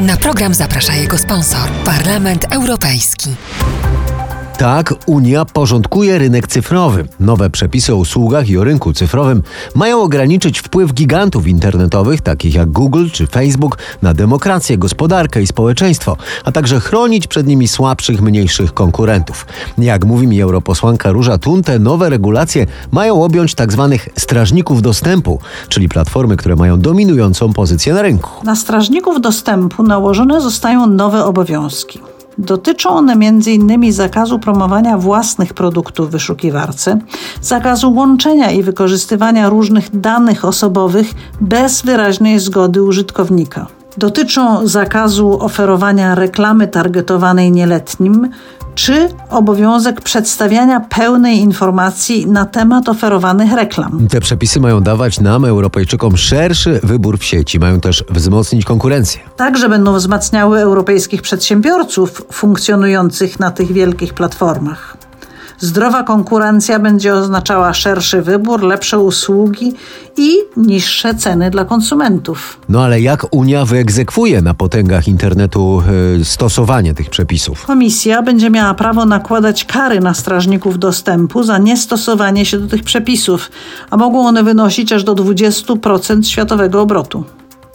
Na program zaprasza jego sponsor, Parlament Europejski. Tak, Unia porządkuje rynek cyfrowy. Nowe przepisy o usługach i o rynku cyfrowym mają ograniczyć wpływ gigantów internetowych, takich jak Google czy Facebook, na demokrację, gospodarkę i społeczeństwo, a także chronić przed nimi słabszych, mniejszych konkurentów. Jak mówi mi europosłanka Róża Tun, te nowe regulacje mają objąć tzw. strażników dostępu, czyli platformy, które mają dominującą pozycję na rynku. Na strażników dostępu nałożone zostają nowe obowiązki. Dotyczą one m.in. zakazu promowania własnych produktów w wyszukiwarce, zakazu łączenia i wykorzystywania różnych danych osobowych bez wyraźnej zgody użytkownika. Dotyczą zakazu oferowania reklamy targetowanej nieletnim, czy obowiązek przedstawiania pełnej informacji na temat oferowanych reklam. Te przepisy mają dawać nam, Europejczykom, szerszy wybór w sieci, mają też wzmocnić konkurencję. Także będą wzmacniały europejskich przedsiębiorców funkcjonujących na tych wielkich platformach. Zdrowa konkurencja będzie oznaczała szerszy wybór, lepsze usługi i niższe ceny dla konsumentów. No ale jak Unia wyegzekwuje na potęgach internetu y, stosowanie tych przepisów? Komisja będzie miała prawo nakładać kary na strażników dostępu za niestosowanie się do tych przepisów, a mogą one wynosić aż do 20% światowego obrotu.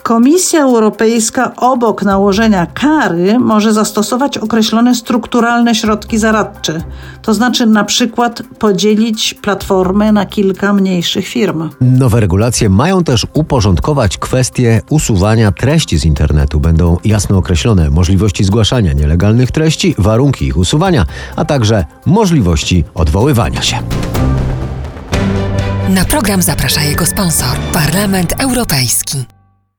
Komisja Europejska obok nałożenia kary może zastosować określone strukturalne środki zaradcze, to znaczy na przykład podzielić platformę na kilka mniejszych firm. Nowe regulacje mają też uporządkować kwestie usuwania treści z internetu. Będą jasno określone możliwości zgłaszania nielegalnych treści, warunki ich usuwania, a także możliwości odwoływania się. Na program zaprasza jego sponsor, Parlament Europejski.